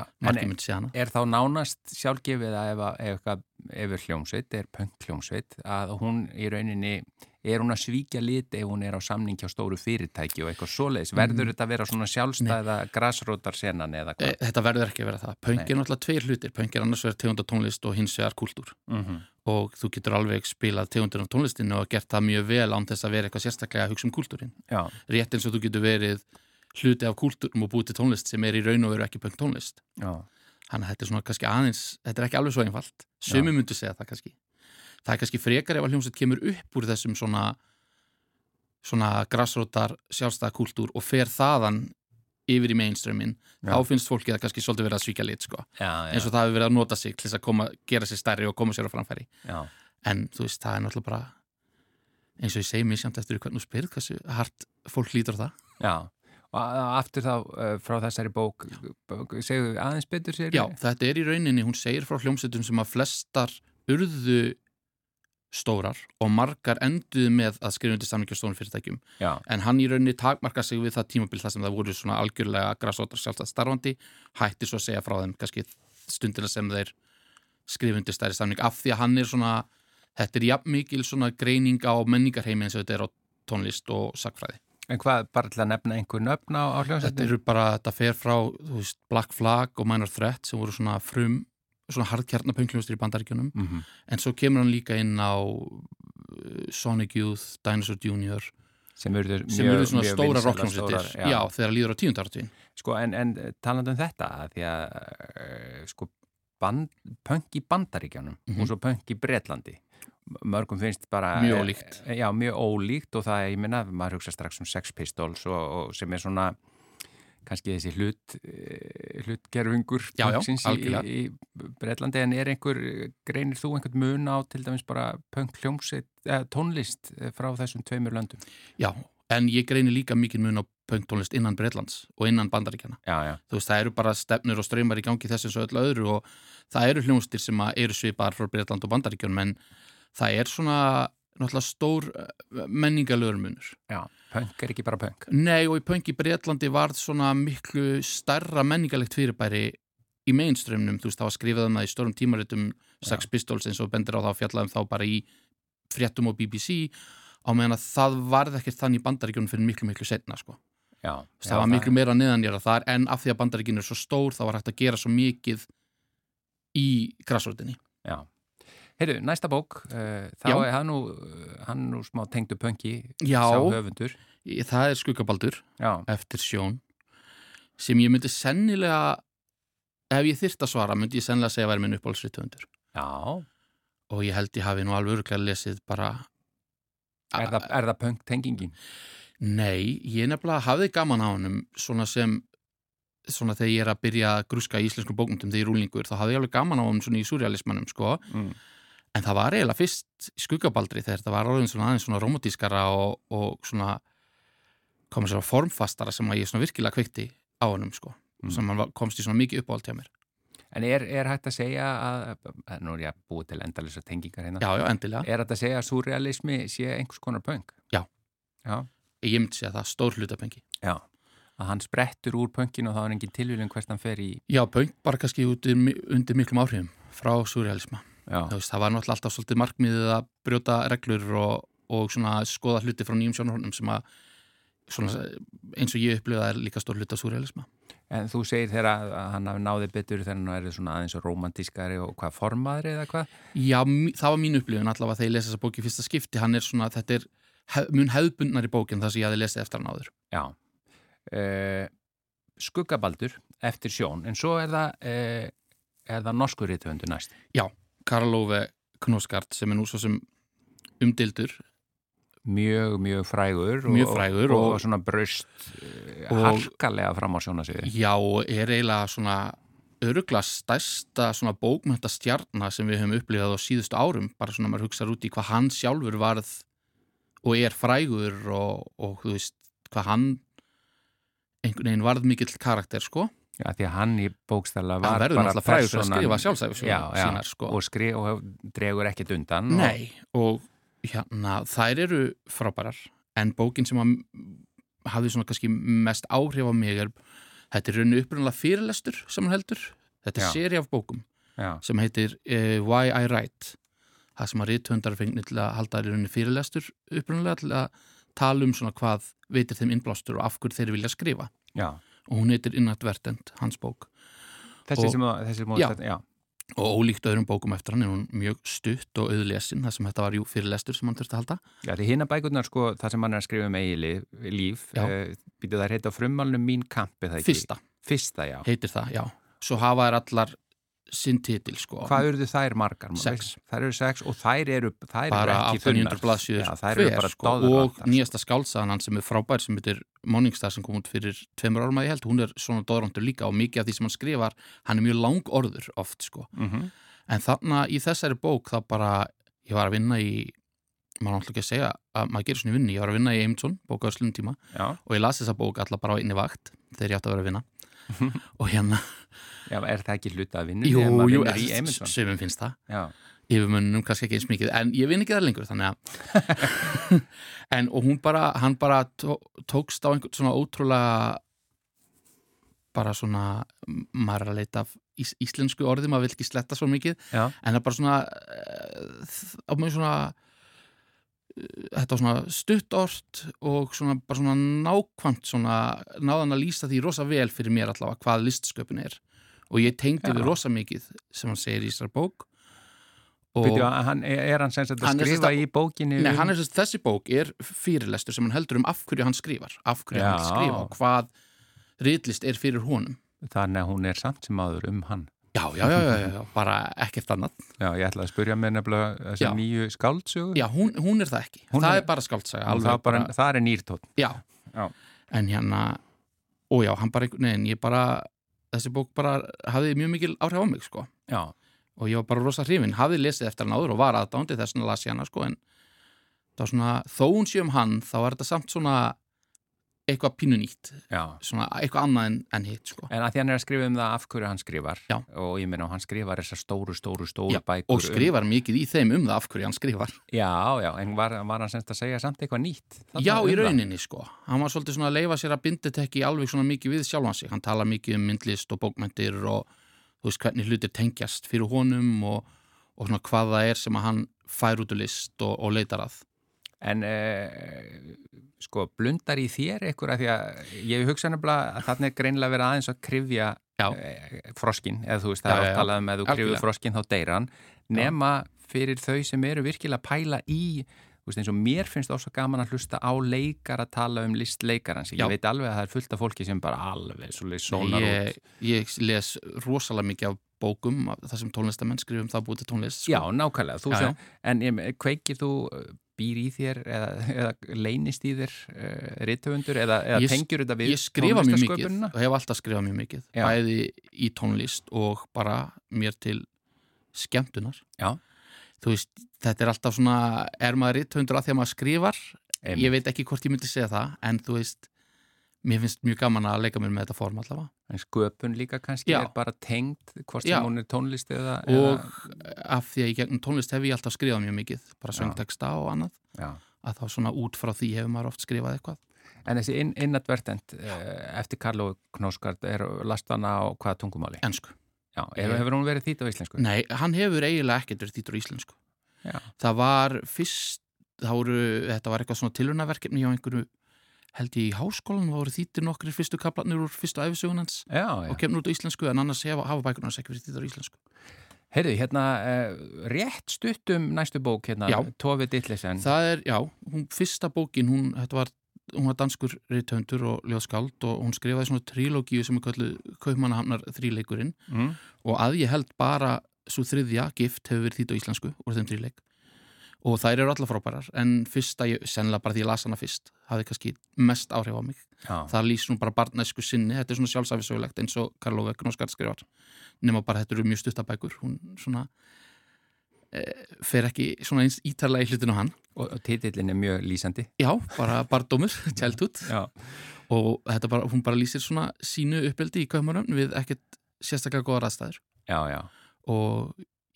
er þá nánast sjálfgefið að ef, ef, ef er hljómsveit, er punk hljómsveit, að hún í rauninni, er hún að svíkja lit ef hún er á samning hjá stóru fyrirtæki og eitthvað svoleiðis, verður þetta að vera svona sjálfstæða grasrótar senan eða E, hvað? Þetta verður ekki að vera það. Nei. er náttúrulega tveir hlutir. Punk er annars vegar tegunda tónlist og hins vegar kultúr. Mm -hmm. Og þú getur alveg spilað tegundir af tónlistinu og gert það mjög vel án þess að vera eitthvað sérstaklega að hugsa um kultúrin. Rétt eins og þú getur verið hluti af kultúrum og búið til tónlist sem er í raun og veru ekki punk tónlist. já, Þannig að þetta er svona kannski aðeins, þetta er ekki alveg svo einfalt. Sumi myndu segja það kannski. Það er kannski frekar ef að hljómsveit kemur upp úr þessum svona svona grassrótar sjálfstæða kultúr og fer þaðan yfir í mainstreamin, Já. þá finnst fólki það kannski svolítið verið að svíkja lit, sko. já, já, eins og það hefur verið að nota sig til þess að koma, gera sér stærri og koma sér á framfæri já. en þú veist, það er náttúrulega bara eins og ég segi mér samt eftir hvernig þú spyrð hversu hart fólk lítur það Já, og aftur þá uh, frá þessari bók, bók segðu aðeins betur sér? Já, þetta er í rauninni, hún segir frá hljómsveitum sem að flestar urðu stórar og margar enduðu með að skrifa undir samlingi á stórum fyrirtækjum. Já, en hann í rauninni takmarka sig við það tímabil þar sem það voru svona algjörlega græsóttar sjálfstæð starfandi, hætti svo að segja frá þeim kannski stundina sem þeir skrifa undir stærri samling af því að hann er svona, þetta er jafn mikil svona greining á menningarheimi eins og þetta er á tónlist og sakfræði en hvað, bara til að nefna einhver nöfn á, á Þetta eru bara, þetta fer frá veist, Black Flag og Minor Threat sem voru svona frum, svona hardkjarnapöngljóstur í bandaríkjunum, Mhm. en svo kemur hann líka inn á uh, Sonic Youth, Dinosaur Jr. sem eru svona stóra rockhljómsveitir, já. þegar líður á tíundartíðin. Sko, en, en talandi um þetta, því að uh, sko, band, punk í Bandaríkjanum Mhm. og svo punk í Bretlandi mörgum finnst bara Mjög ólíkt. eh, Já, mjög ólíkt og það, ég minna, maður hugsa strax um Sex Pistols og, og sem er svona kannski þessi hlut eh, hlutgerfingur punksins í, í Bretlandi en er einhver, greinir þú einhvern mun á til dæmis bara punk hljómsveit eh, tónlist frá þessum tveimur löndum? Já, en ég greini líka mikið mun á punktónlist innan Breitlands og innan bandaríkjana. Já, já, Þú veist, það eru bara stefnur og ströymar í gangi þessu og öllu öðru og það eru hljómstir sem eru svipar frá Breitland og bandaríkjunum en það er svona náttúrulega stór eh, menningalögur munur. já, punk er ekki bara punk Nei og í punk í Breitlandi varð svona miklu starra menningalegt fyrirbæri í mainströmmnum, þú veist það var skrifað um það í stórum tímaritum Sex Pistols eins og bendir á það að fjalla um þá bara í fréttum og BBC á meðan að það varð ekkert þannig í bandaríkjunum fyrir miklu miklu setna sko. Já, það var miklu meira neðanjara þar en af því að bandaríkjunum er svo stór þá var hægt að gera svo mikið í grassrótinni. Já. Heyrðu, næsta bók, uh, þá Já. er hann nú, hann nú smá tengdu pönki, Já, sá höfundur. ég- það er skuggabaldur Já, eftir sjón sem ég myndi sennilega ef ég þyrft að svara myndi ég sennilega segja að væri minn uppáhaldsriðtöfundur já. og ég held ég hafi nú alveg öruglega lesið bara Er, það, er það punk tengingin? Nei, ég nefnilega hafði gaman á hannum svona sem svona þegar ég er að byrja að grúska í íslensku bókmyndum þegar ég er rúlingur, þá hafði ég alveg gaman á hann svona í surrealismannum, sko Mm. En það var eiginlega fyrst í skuggabaldri þegar það var orðin svona aðeins svona romantískara og, og svona komið svona formfastara sem að ég svona virkilega kveikti á hannum, sko Mm. sem hann komst í svona mikið uppáhald hjá mér En er, er hægt að segja að, að nú er ég að búið til endalisa tengingar hérna, Já, já, endilega. er hægt að segja að surrealismi sé einhvers konar punk? Já. Já, Ég myndi segja það, stór hlutapengi. já. Að hann sprettur úr punkinu og þá er engin tilvílun hvert hann fer í, Já, punk bara kannski undir, undir miklum áhrifum frá surrealisma. Já, veist, það var náttúrulega alltaf svolítið markmiðið að brjóta reglur og, og svona skoða hluti frá nýjum sjónarhónum sem að svona, eins og ég upplifa er líka stór hluti af surrealisma. En þú segir þegar að hann hafi náði betur þegar hann er svona aðeins og romantískari og hvað formaðri eða hvað? Já, það var mín upplifun allavega þegar ég lesi þessa bóki í fyrsta skipti. Hann er svona, þetta er hef, mun hefðbundnar í bókin þar sem ég hafi lesið eftir hann áður. Já. Uh, skuggabaldur eftir sjón, en svo er það, er það norskur rithöndu næst. Karlófe Knoskart sem er nú svo sem umdildur Mjög, mjög frægur. Mjög frægur Og, og- og svona braust uh, Og- harkalega fram á sjónasviði. Já, og er eiginlega svona örugla stærsta svona bókmænta stjarnar sem við höfum upplifað á síðustu árum, bara svona maður hugsaður út í hvað hann sjálfur varð og er frægur og, og þú veist, hvað hann einhvern veginn varð mikill karakter, sko. Já, því að hann í bókstæla Hann var bara fyrir að skrifa sjálfsæfi já, já, sínar, sko. og, skri, og dregur ekkit undan. Nei, og hérna, þær eru frábærar, en bókin sem að hafði svona kannski mest áhrif á mig er, þetta er rauninu upprunnulega fyrirlestur sem hann heldur. Þetta er Já. seri af bókum. Og, já, sem heitir uh, Why I Write það sem að rithöndar fengnir til að halda í rauninni fyrirlestur upprunalega til að tala um svona hvað veitir þeim innblástur og af hverju þeir vilja skrifa já. Og hún heitir Inadvertent, hans bók Þessi Og- sem, að- þessi Já. að- já. og ólíkt öðrum bókum eftir hann er hún mjög stutt og auðlesin það sem þetta var jú fyrirlestur sem hann þurfti að halda Já, því hinn að bækurnar, sko, það sem hann er að skrifa um eigi líf, uh, býtu það heita á frumálunum mín kamp, eða ekki? fyrsta Fyrsta, já. heitir það, já svo hafa þær allar sinn titil sko Hvað urðu þær margar? Sex. Þær eru sex og þær eru, þær eru ekki 800 blaðsjur Já, þær eru bara sko, og doðrantar. nýjasta skálsaðan sem er frábær sem heitir Morningstar sem kom út fyrir tveimur árum að ég held, hún er svona doðrantur líka og mikið af því sem hann skrifar, hann er mjög lang orður oft sko, Mm -hmm. en þannig í þessari bók þá bara, ég var að vinna í maður náttúrulega ekki að segja að maður gerir svona vinni, ég var að vinna í Eimsson, bók á slunum tíma Já, og ég las þessa bók alla bara á einni vakt þegar ég átti að vera að vinna og hérna, já, er það ekki hluta að vinna? jú, jú, sömum finnst það yfirmönnum kannski ekki eins mikið en ég vinn ekki það lengur þannig að en og hún bara, hann bara tó, tókst á einhvern svona ótrúlega bara svona maður er að leita ís, íslensku orði maður vil ekki sletta svo mikið Já. en það er bara svona uh, á mjög svona uh, þetta var svona stuttort og svona bara svona nákvæmt svona náðan að lýsa því rosa vel fyrir mér allavega hvað listsköpun er og ég tengdi við rosa mikið sem hann segir í þessar bók Byrju, hann, er hann sem sagt að Hann skrifa sagt- í bókinni Nei, um- hann sérst, þessi bók er fyrirlestur sem hann heldur um af hverju hann skrifar af hverju hann Já. vil skrifa og hvað ritlist er fyrir honum þannig að hún er samt sem áður um hann já, já, já, já, já, bara ekkert annað Já, ég ætlaði að spurja með nefnilega Já. þessar nýju skáldsögu já, hún, hún er það ekki, Hún það er- er, bara skáldsaga það, bara, það er nýrtótt já. Já. en hérna og já, hann bara veginn, ég bara þessi bók bara hafði mjög mikil áhrif á mig sko. Og ég var bara rosa hrifin, hafði lesið eftir hann áður og var aðdándi þess að las ég hana sko en svona, þó hún sé um hann þá er þetta samt svona eitthvað pínu nýtt, já. svona eitthvað annað en, en hitt sko. En að því hann er að skrifa um það af hverju hann skrifar Já. og ég meina, hann skrifar þessar stóru, stóru, stóru Já, bækur og skrifar mikið í þeim um það af hverju hann skrifar. Um, Já, já, en var, var hann semst að segja samt eitthvað nýtt þarna Já, um í það? rauninni sko. Hann var svolítið svona að leifa sér að bindetekki alveg svona mikið við sjálfan sig, hann tala mikið um myndlist og bókmyndir og þú veist hvernig hlutir tengjast fyrir honum og, og svona En eh, sko, blundar í þér eitthvað að því að ég hugsa nefnilega að þarna er greinlega verið aðeins að krifja Já. eh, froskin, eða þú veist, það er já, oft já. talað um að þú Algjörlega. froskin þá deyra hann, nema fyrir þau sem eru virkilega að pæla í eins og mér finnst það svo gaman að hlusta á leikar að tala um list leikarans ég Já. veit alveg að það er fullt af fólki sem bara alveg sónar út ég, les rosalega mikið af bókum af það sem tónlistamenn skrifum það búið til tónlist sko. Já, nákvæmlega, þú Já, sem, en kveikir þú uh, býr í þér eða, eða leynist í þér uh, rithöfundur eða, eða Ég- tengjur þetta við ég tónlistarsköpunina? og hef alltaf skrifað mjög mikið Já. bæði í tónlist og bara mér til skemmtunar Já. þú veist, þetta er alltaf svona er maður rithöndur að því að maður skrifar Einmitt. ég veit ekki hvort ég myndi segja það en þú veist, mér finnst mjög gaman að leika mér með þetta form allavega En sköpun líka kannski Já. er bara tengd hvort Já. sem hún er tónlist eða, og af því að í gegnum tónlist hef ég alltaf skrifað mjög mikið bara Já. söngteksta og annað eða, að þá svona út frá því hefur maður oft skrifað eitthvað En þessi inn, innadvertend uh, eftir Karlo Knóskart er lastana á hvaða tungumáli? ensku. Já, hefur, hefur hún verið þýtt á íslensku? Nei, hann hefur eiginlega ekkert verið þýttur á íslensku Já. það var fyrst það voru, þetta var eitthvað svona tilhörnaverkefni hjá einhverju held ég í háskólan það voru þýttir nokkri fyrstu kaplanir úr fyrstu æfisögunans og kemur út á íslensku en annars hefa, hafa bækurnas ekki verið þýttar á íslensku Heyrðu, hérna, uh, rétt stutt um næstu bók, hérna. Tove Dittlesen. það er, já, hún, fyrsta bókin hún, þetta var, hún var danskur reytöndur og ljóðskald og hún skrifaði svona trilógíu sem er kallu Kaupmannahamnar þríleikurinn Mm. og að ég held bara svo þriðja gift hefur verið þýtt á íslensku úr þeim þríleik og þær eru allar frábærar en fyrsta, ég, sennilega bara því ég las hana fyrst hafði kannski mest áhrif á mig Já. það lýs nú bara barnæsku sinni þetta er svona sjálfsæfisögulegt eins og Karlo Vegnoskart skrifar nema bara þetta eru mjög stuttabækur hún svona e, fer ekki svona eins ítarlega í hlutinu hann Og, og titillin er mjög lýsandi. já, bara childhood Já. og þetta bara, hún bara lýsir svona sínu uppeldi í kaumarum við ekkert sérstaklega góða ræðstæður Já, já. og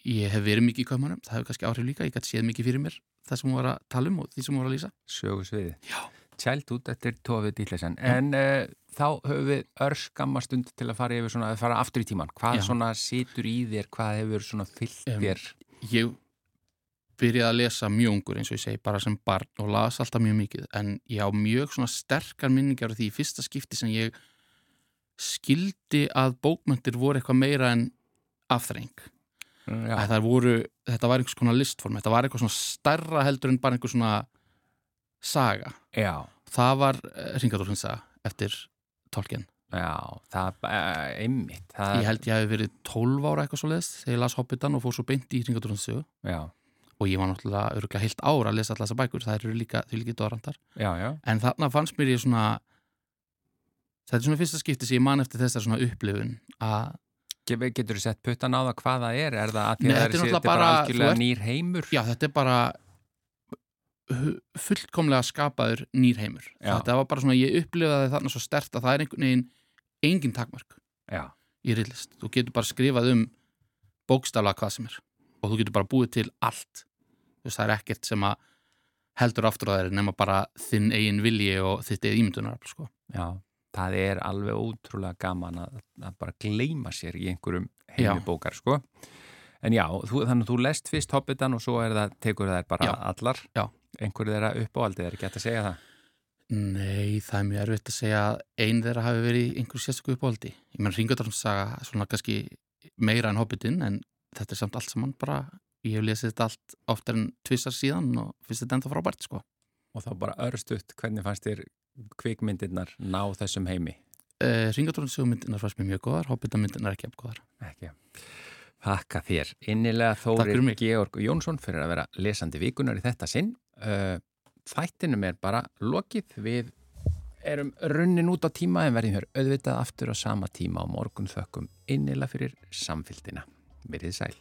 ég hef verið mikið í kaumarum, það hefur kannski áhrif líka ég gæti séð mikið fyrir mér það sem hún var að tala um og því sem hún var að lýsa Sögusviði. Já. Childhood eftir Tove Dittlesen. En uh, þá höfum við örskamma stund til að fara svona, að fara aftur í tíman. Hvað Já. svona situr í þér, hvað hefur svona fyllt Em, þér? ég byrjaði að lesa mjög ungur eins og ég segi bara sem barn og las alltaf mjög mikið en ég á mjög svona sterkar minningar því í fyrsta skipti sem ég skildi að bókmyndir voru eitthvað meira en afþreng Það voru, þetta var einhvers konar listform þetta var eitthvað svona stærra heldur en bara einhver svona saga. Já. það var Ringadólfins saga eftir Tolkien. Já, það, uh, einmitt. Það, ég held ég hafi verið 12 ára eitthvað svo leiðist þegar ég las Hobbitan og fór svo beint í Já, og ég var náttúrulega örgulega heilt ára að lesa allar þessar bækur, það eru líka, því líka dórandar en þarna fannst mér ég svona þetta er svona fyrsta skipti sem ég man eftir þessar svona upplifun að, Getur þú sett puttan á það hvað það er? Er það að því Nei, að þetta er þetta er bara bara- algjörlega ert- nýr heimur? já þetta er bara fullkomlega skapaður nýr heimur þetta var bara svona, ég upplifaði þarna svo stert að það er einhvern veginn engin takmörk Já. í rillist, þú getur bara skrifað um bókstaflega hvað sem er og þú getur bara búið til allt þú veist, það er ekkert sem að heldur aftur á þeirri nema bara þinn eigin vilji og þitt eigin ímyndunar sko. Já, það er alveg ótrúlega gaman að, að bara gleima sér í einhverjum heimibókar sko. En já, þú, þannig að þú lest fyrst Hobbitan og svo það, tekur það bara Já. allar. Já. Einhverju þeirra uppáaldið er ekki hægt að segja það. Nei, það er mjög erfitt að segja að einn þeirra hafi verið einhverju sérstöku uppáldi ég menn Ringadómssaga svona kannski meira en Hobbitin en þetta er samt allt saman bara ég hef lesið þetta allt oftar en tvissar síðan og finnst þetta enda frábært sko Og þá bara örstutt, hvernig fannst þér kvikmyndirnar ná þessum heimi? uh, Ringadómssugmyndinar fannst mér mjög góðar Hobbitamyndinar ekki af góðar Ekki. Þakka þér. Innilega mig. Georg Jónsson fyrir að vera lesandi vikunar í þetta sinn. Uh, Þættinum er bara lokið. Við erum runnin út á tíma en verðum hér auðvitað aftur á sama tíma á morgun þökkum innilega fyrir samfylgdina. Verið sæl.